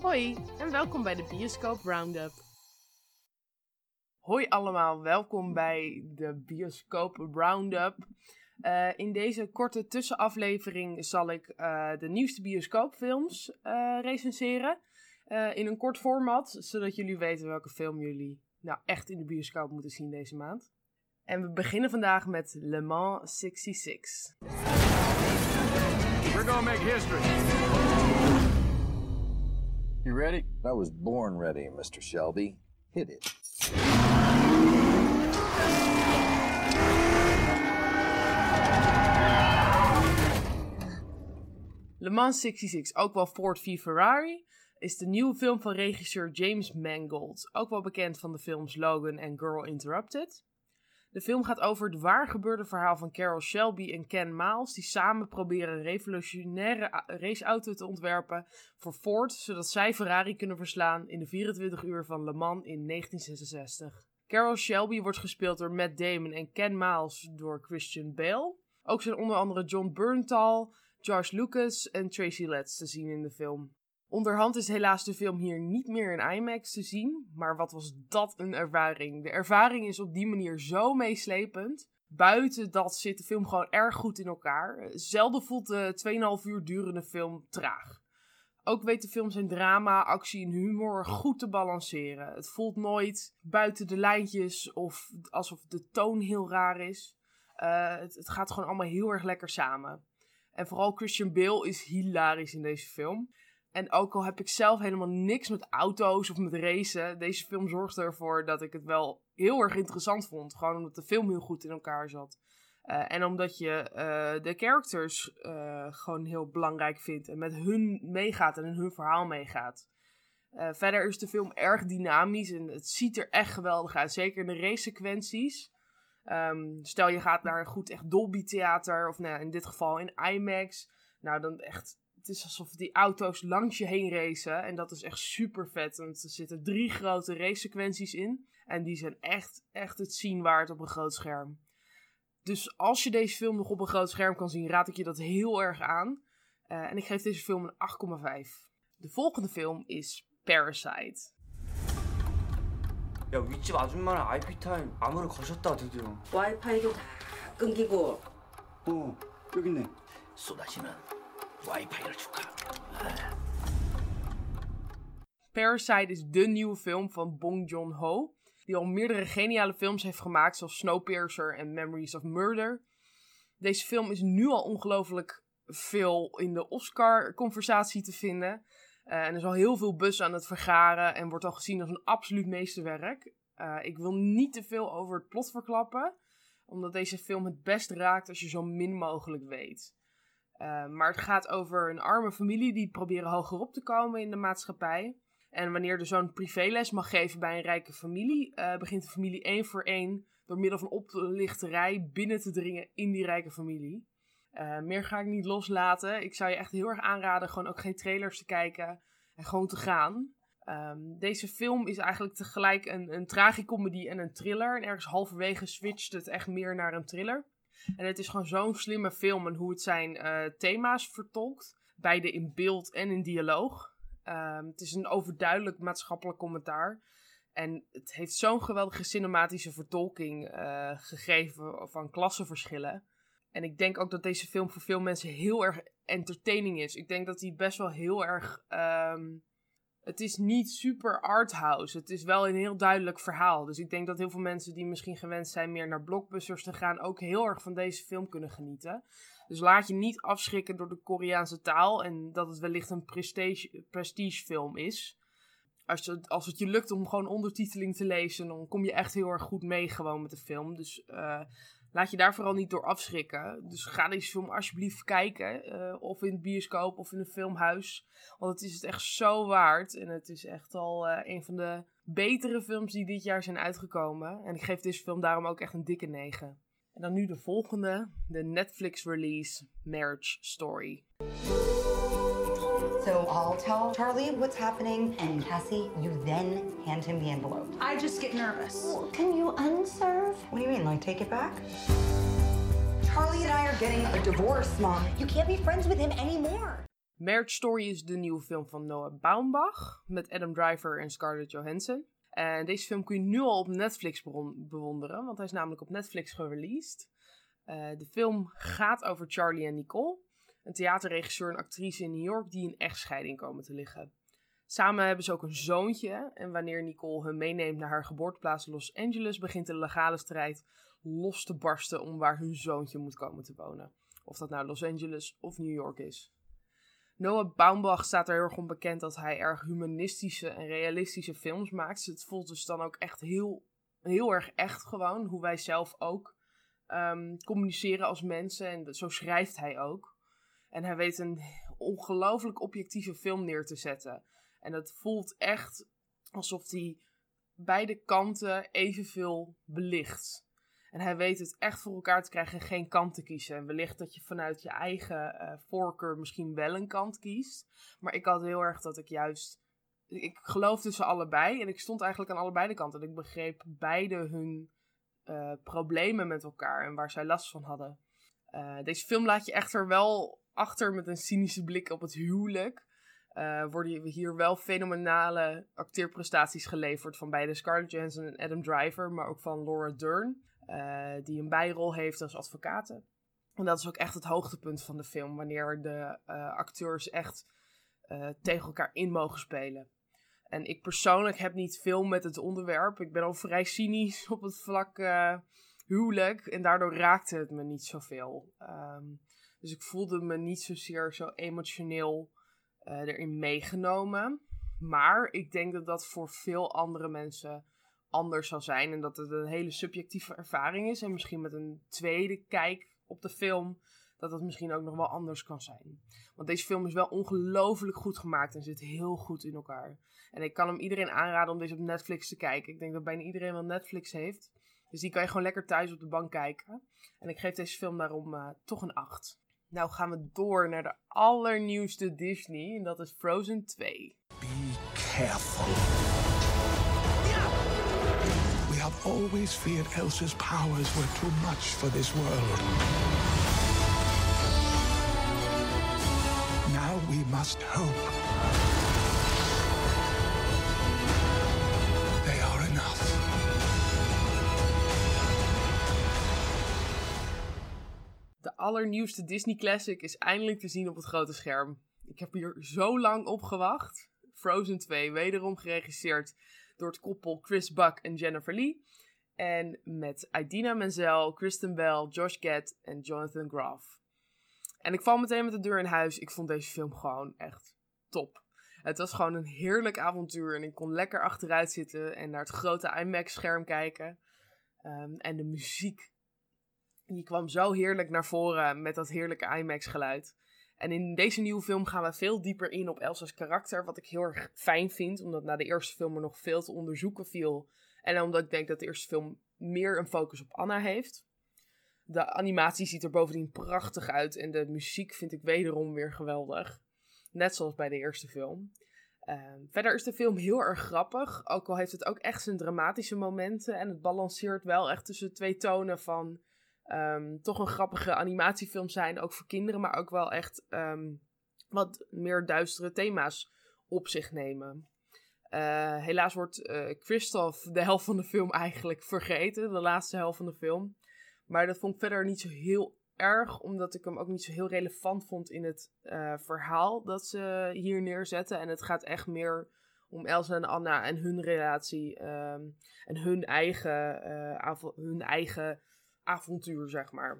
Hoi en welkom bij de Bioscoop Roundup. Hoi allemaal, welkom bij de Bioscoop Roundup. Uh, in deze korte tussenaflevering zal ik uh, de nieuwste bioscoopfilms uh, recenseren. in een kort format, zodat jullie weten welke film jullie nou echt in de bioscoop moeten zien deze maand. En we beginnen vandaag met Le Mans 66. We're gonna make history. You ready? I was born ready, Mr. Shelby. Hit it. Le Mans 66, ook wel Ford v Ferrari, is de nieuwe film van regisseur James Mangold, ook wel bekend van de films Logan en Girl Interrupted. De film gaat over het waar gebeurde verhaal van Carol Shelby en Ken Miles, die samen proberen een revolutionaire raceauto te ontwerpen voor Ford, zodat zij Ferrari kunnen verslaan in de 24 uur van Le Mans in 1966. Carol Shelby wordt gespeeld door Matt Damon en Ken Miles door Christian Bale. Ook zijn onder andere John Berntal, George Lucas en Tracy Letts te zien in de film. Onderhand is helaas de film hier niet meer in IMAX te zien, maar wat was dat een ervaring. De ervaring is op die manier zo meeslepend. Buiten dat zit de film gewoon erg goed in elkaar. Zelden voelt de 2,5 uur durende film traag. Ook weet de film zijn drama, actie en humor goed te balanceren. Het voelt nooit buiten de lijntjes of alsof de toon heel raar is. Het, het gaat gewoon allemaal heel erg lekker samen. En vooral Christian Bale is hilarisch in deze film. En ook al heb ik zelf helemaal niks met auto's of met racen, deze film zorgde ervoor dat ik het wel heel erg interessant vond. Gewoon omdat de film heel goed in elkaar zat. Uh, en omdat je uh, de characters uh, gewoon heel belangrijk vindt en met hun meegaat en in hun verhaal meegaat. verder is de film erg dynamisch en het ziet er echt geweldig uit. Zeker in de race-sequenties. Um, stel je gaat naar een goed echt Dolby Theater, of nou, in dit geval in IMAX. Nou, dan echt het is alsof die auto's langs je heen racen. En dat is echt super vet. Want er zitten drie grote racesequenties in. En die zijn echt, echt het zien waard op een groot scherm. Dus als je deze film nog op een groot scherm kan zien, raad ik je dat heel erg aan. Uh, en ik geef deze film een 8,5. De volgende film is Parasite. 야 윗집 아줌마랑 IP 타임 암호를 거셨다 드디어 와이파이도 다 끊기고 어 여기 있네 쏟아지는 wifi'를 줄까? Parasite is de nieuwe film van Bong Joon-ho, die al meerdere geniale films heeft gemaakt, zoals Snowpiercer en Memories of Murder. Deze film is nu al ongelooflijk veel in de Oscar-conversatie te vinden. Uh, en er is al heel veel bus aan het vergaren en wordt al gezien als een absoluut meesterwerk. Uh, ik wil niet te veel over het plot verklappen, omdat deze film het best raakt als je zo min mogelijk weet. Uh, maar het gaat over een arme familie die proberen hogerop te komen in de maatschappij. En wanneer de zoon privéles mag geven bij een rijke familie, uh, begint de familie één voor één door middel van oplichterij binnen te dringen in die rijke familie. Uh, meer ga ik niet loslaten. Ik zou je echt heel erg aanraden gewoon ook geen trailers te kijken en gewoon te gaan. Um, deze film is eigenlijk tegelijk een, een tragicomedy en een thriller. En ergens halverwege switcht het echt meer naar een thriller. En het is gewoon zo'n slimme film en hoe het zijn uh, thema's vertolkt. Beide in beeld en in dialoog. Um, het is een overduidelijk maatschappelijk commentaar. En het heeft zo'n geweldige cinematische vertolking uh, gegeven van klassenverschillen. En ik denk ook dat deze film voor veel mensen heel erg entertaining is. Ik denk dat hij best wel heel erg um, het is niet super arthouse. Het is wel een heel duidelijk verhaal. Dus ik denk dat heel veel mensen die misschien gewend zijn meer naar blockbusters te gaan, ook heel erg van deze film kunnen genieten. Dus laat je niet afschrikken door de Koreaanse taal en dat het wellicht een prestige, prestigefilm is. Als het, als het je lukt om gewoon ondertiteling te lezen, dan kom je echt heel erg goed mee gewoon met de film. Dus uh, laat je daar vooral niet door afschrikken. Dus ga deze film alsjeblieft kijken. Uh, of in het bioscoop of in een filmhuis. Want het is het echt zo waard. En het is echt al uh, een van de betere films die dit jaar zijn uitgekomen. En ik geef deze film daarom ook echt een dikke 9. En dan nu de volgende. De Netflix release Marriage Story. So I'll tell Charlie what's happening, and Cassie, you then hand him the envelope. I just get nervous. Well, can you unserve? What do you mean, like take it back? Charlie and I are getting a divorce, Mom. You can't be friends with him anymore. Marriage Story is de nieuwe film van Noah Baumbach met Adam Driver en Scarlett Johansson. En deze film kun je nu al op Netflix bewonderen, want hij is namelijk op Netflix gereleased. Uh, de film gaat over Charlie en Nicole, een theaterregisseur en actrice in New York die in echtscheiding komen te liggen. Samen hebben ze ook een zoontje en wanneer Nicole hun meeneemt naar haar geboorteplaats Los Angeles, begint de legale strijd los te barsten om waar hun zoontje moet komen te wonen. Of dat nou Los Angeles of New York is. Noah Baumbach staat er heel erg om bekend dat hij erg humanistische en realistische films maakt. Het voelt dus dan ook echt heel, heel erg echt gewoon, hoe wij zelf ook um, communiceren als mensen. En zo schrijft hij ook. En hij weet een ongelooflijk objectieve film neer te zetten. En het voelt echt alsof hij beide kanten evenveel belicht. En hij weet het echt voor elkaar te krijgen en geen kant te kiezen. En wellicht dat je vanuit je eigen uh, voorkeur misschien wel een kant kiest. Maar ik had heel erg dat ik juist. Ik geloof tussen allebei. En ik stond eigenlijk aan allebei de kanten. En ik begreep beide hun uh, problemen met elkaar en waar zij last van hadden. Uh, deze film laat je echter wel achter met een cynische blik op het huwelijk. Uh, worden hier wel fenomenale acteerprestaties geleverd van beide Scarlett Johansson en Adam Driver, maar ook van Laura Dern. Uh, die een bijrol heeft als advocaat. En dat is ook echt het hoogtepunt van de film, wanneer de uh, acteurs echt tegen elkaar in mogen spelen. En ik persoonlijk heb niet veel met het onderwerp. Ik ben al vrij cynisch op het vlak huwelijk. En daardoor raakte het me niet zoveel. Um, dus ik voelde me niet zozeer zo emotioneel erin meegenomen. Maar ik denk dat dat voor veel andere mensen anders zal zijn. En dat het een hele subjectieve ervaring is. En misschien met een tweede kijk op de film. Dat het misschien ook nog wel anders kan zijn. Want deze film is wel ongelooflijk goed gemaakt. En zit heel goed in elkaar. En ik kan hem iedereen aanraden om deze op Netflix te kijken. Ik denk dat bijna iedereen wel Netflix heeft. Dus die kan je gewoon lekker thuis op de bank kijken. En ik geef deze film daarom uh, toch een 8. Nou gaan we door naar de allernieuwste Disney. En dat is Frozen 2. Be careful. have always feared Elsa's powers were too much for this world. Now we must hope. Allernieuwste Disney Classic is eindelijk te zien op het grote scherm. Ik heb hier zo lang op gewacht. Frozen 2, wederom geregisseerd door het koppel Chris Buck en Jennifer Lee. En met Idina Menzel, Kristen Bell, Josh Gad en Jonathan Groff. En ik val meteen met de deur in huis. Ik vond deze film gewoon echt top. Het was gewoon een heerlijk avontuur en ik kon lekker achteruit zitten en naar het grote IMAX-scherm kijken. Um, en de muziek, die kwam zo heerlijk naar voren met dat heerlijke IMAX-geluid. En in deze nieuwe film gaan we veel dieper in op Elsa's karakter, wat ik heel erg fijn vind, omdat na de eerste film er nog veel te onderzoeken viel. En omdat ik denk dat de eerste film meer een focus op Anna heeft. De animatie ziet er bovendien prachtig uit en de muziek vind ik wederom weer geweldig. Net zoals bij de eerste film. Ehm, verder is de film heel erg grappig, ook al heeft het ook echt zijn dramatische momenten. En het balanceert wel echt tussen twee tonen van um, toch een grappige animatiefilm zijn, ook voor kinderen, maar ook wel echt um, wat meer duistere thema's op zich nemen. Uh, helaas wordt uh, Christophe de helft van de film eigenlijk vergeten, de laatste helft van de film. Maar dat vond ik verder niet zo heel erg, omdat ik hem ook niet zo heel relevant vond in het uh, verhaal dat ze hier neerzetten. En het gaat echt meer om Elsa en Anna en hun relatie um, en hun eigen, hun eigen avontuur, zeg maar.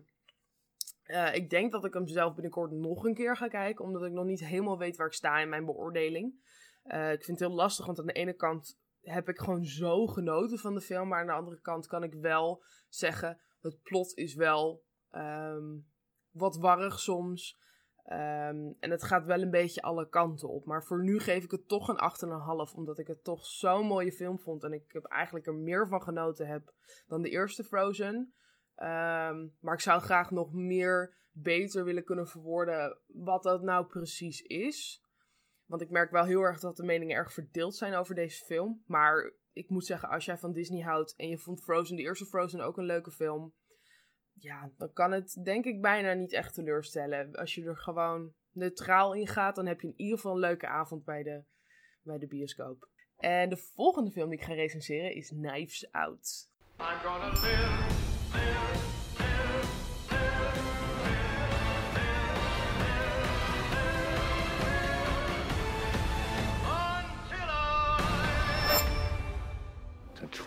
Uh, ik denk dat ik hem zelf binnenkort nog een keer ga kijken, omdat ik nog niet helemaal weet waar ik sta in mijn beoordeling. Uh, ik vind het heel lastig, want aan de ene kant heb ik gewoon zo genoten van de film, maar aan de andere kant kan ik wel zeggen, het plot is wel um, wat warrig soms. Um, en het gaat wel een beetje alle kanten op. Maar voor nu geef ik het toch een 8,5. Omdat ik het toch zo'n mooie film vond. En ik heb eigenlijk er meer van genoten heb dan de eerste Frozen. Um, maar ik zou graag nog meer beter willen kunnen verwoorden wat dat nou precies is. Want ik merk wel heel erg dat de meningen erg verdeeld zijn over deze film. Maar ik moet zeggen, als jij van Disney houdt en je vond Frozen, de eerste Frozen, ook een leuke film. Ja, dan kan het denk ik bijna niet echt teleurstellen. Als je er gewoon neutraal ingaat, dan heb je in ieder geval een leuke avond bij de, bij de bioscoop. En de volgende film die ik ga recenseren is Knives Out.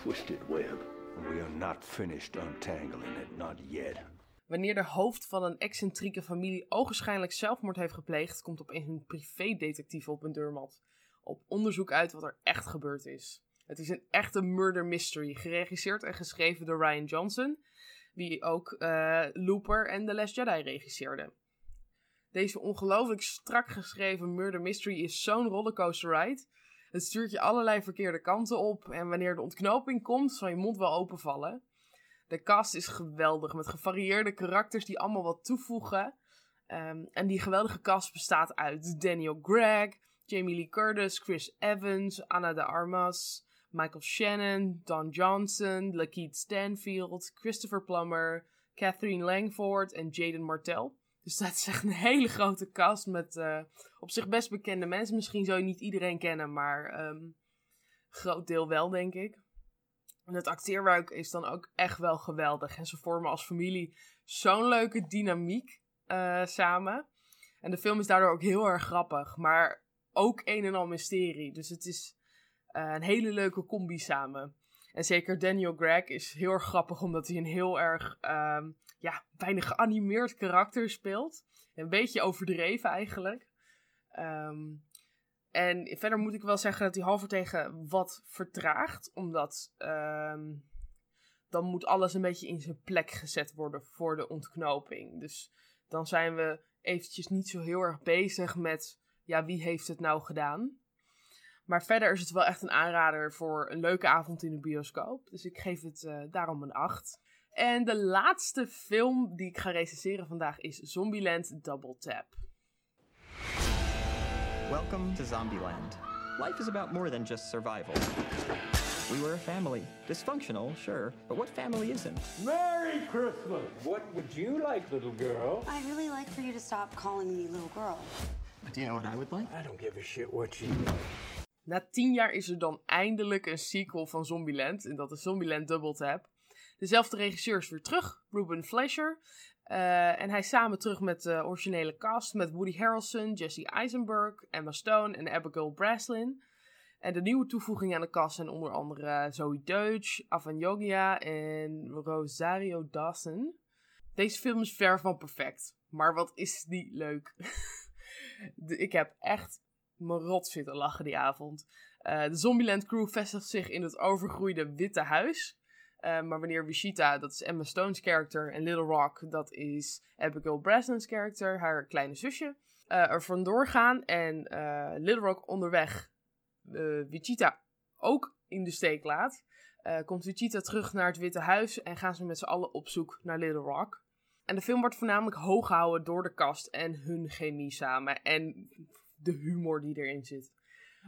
Twisted web. We are not finished untangling it, not yet. Wanneer de hoofd van een excentrieke familie ogenschijnlijk zelfmoord heeft gepleegd, komt opeens een privédetectief op een deurmat. Op onderzoek uit wat er echt gebeurd is. Het is een echte murder mystery, geregisseerd en geschreven door Ryan Johnson, wie ook uh, Looper en The Last Jedi regisseerde. Deze ongelooflijk strak geschreven murder mystery is zo'n rollercoaster ride het stuurt je allerlei verkeerde kanten op. En wanneer de ontknoping komt, zal je mond wel openvallen. De cast is geweldig, met gevarieerde karakters die allemaal wat toevoegen. Ehm, en die geweldige cast bestaat uit Daniel Gregg, Jamie Lee Curtis, Chris Evans, Anna de Armas, Michael Shannon, Don Johnson, Lakeith Stanfield, Christopher Plummer, Catherine Langford en Jaden Martell. Dus dat is echt een hele grote cast met uh, op zich best bekende mensen. Misschien zou je niet iedereen kennen, maar um, groot deel wel, denk ik. En het acteerwerk is dan ook echt wel geweldig. En ze vormen als familie zo'n leuke dynamiek uh, samen. En de film is daardoor ook heel erg grappig, maar ook een en al mysterie. Dus het is een hele leuke combi samen. En zeker Daniel Gregg is heel erg grappig, omdat hij een heel erg um, ja, bijna geanimeerd karakter speelt. Een beetje overdreven eigenlijk. Um, en verder moet ik wel zeggen dat hij halvertegen wat vertraagt, omdat um, dan moet alles een beetje in zijn plek gezet worden voor de ontknoping. Dus dan zijn we eventjes niet zo heel erg bezig met, ja, wie heeft het nou gedaan? Maar verder is het wel echt een aanrader voor een leuke avond in de bioscoop. Dus ik geef het uh, daarom een 8. En de laatste film die ik ga recenseren vandaag is Zombieland Double Tap. Welcome to Zombieland. Life is about more than just survival. We were a family. Dysfunctional, sure, but what family isn't? Merry Christmas! What would you like, little girl? I really like for you to stop calling me little girl. But do you know what I would like? I don't give a shit what you Na tien jaar is er dan eindelijk een sequel van Zombieland. En dat is Zombieland Double Tap. Dezelfde regisseur is weer terug, Ruben Fleischer. Uh, en hij is samen terug met de originele cast met Woody Harrelson, Jesse Eisenberg, Emma Stone en Abigail Breslin. En de nieuwe toevoegingen aan de cast zijn onder andere Zoe Deutsch, Avan Yogia en Rosario Dawson. Deze film is ver van perfect, maar wat is die leuk. ik heb echt me zitten lachen die avond. Uh, de Zombieland crew vestigt zich in het overgroeide Witte Huis. Uh, maar wanneer Wichita, dat is Emma Stone's character, en Little Rock, dat is Abigail Breslin's character, haar kleine zusje, uh, er vandoor gaan en Little Rock onderweg Wichita ook in de steek laat, komt Wichita terug naar het Witte Huis en gaan ze met z'n allen op zoek naar Little Rock. En de film wordt voornamelijk hoog gehouden door de cast en hun chemie samen en de humor die erin zit.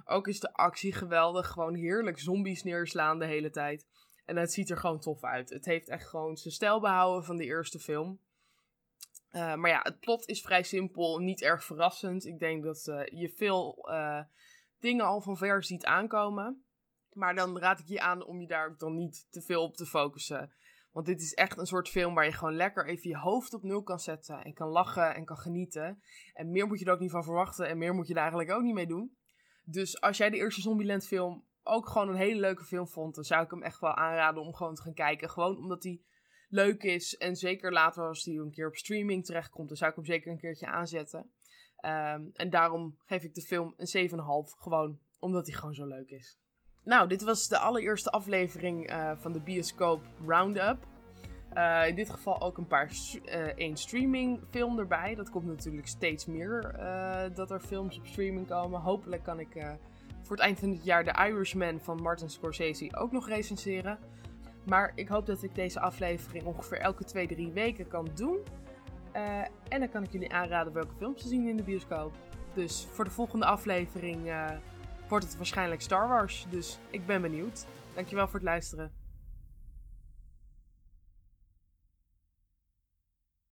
Ook is de actie geweldig, gewoon heerlijk zombies neerslaan de hele tijd. En het ziet er gewoon tof uit. Het heeft echt gewoon zijn stijl behouden van de eerste film. Uh, maar ja, het plot is vrij simpel, niet erg verrassend. Ik denk dat uh, je veel uh, dingen al van ver ziet aankomen. Maar dan raad ik je aan om je daar dan niet te veel op te focussen. Want dit is echt een soort film waar je gewoon lekker even je hoofd op nul kan zetten. En kan lachen en kan genieten. En meer moet je er ook niet van verwachten. En meer moet je er eigenlijk ook niet mee doen. Dus als jij de eerste Zombieland film ook gewoon een hele leuke film vond, dan zou ik hem echt wel aanraden om gewoon te gaan kijken. Gewoon omdat hij leuk is. En zeker later als hij een keer op streaming terechtkomt, dan zou ik hem zeker een keertje aanzetten. Um, en daarom geef ik de film een 7,5. Gewoon omdat hij gewoon zo leuk is. Nou, dit was de allereerste aflevering uh, van de Bioscoop Roundup. Uh, in dit geval ook een paar uh, streaming film erbij. Dat komt natuurlijk steeds meer dat er films op streaming komen. Hopelijk kan ik voor het eind van het jaar The Irishman van Martin Scorsese ook nog recenseren. Maar ik hoop dat ik deze aflevering ongeveer elke 2-3 weken kan doen. En dan kan ik jullie aanraden welke films te zien in de bioscoop. Dus voor de volgende aflevering wordt het waarschijnlijk Star Wars. Dus ik ben benieuwd. Dankjewel voor het luisteren.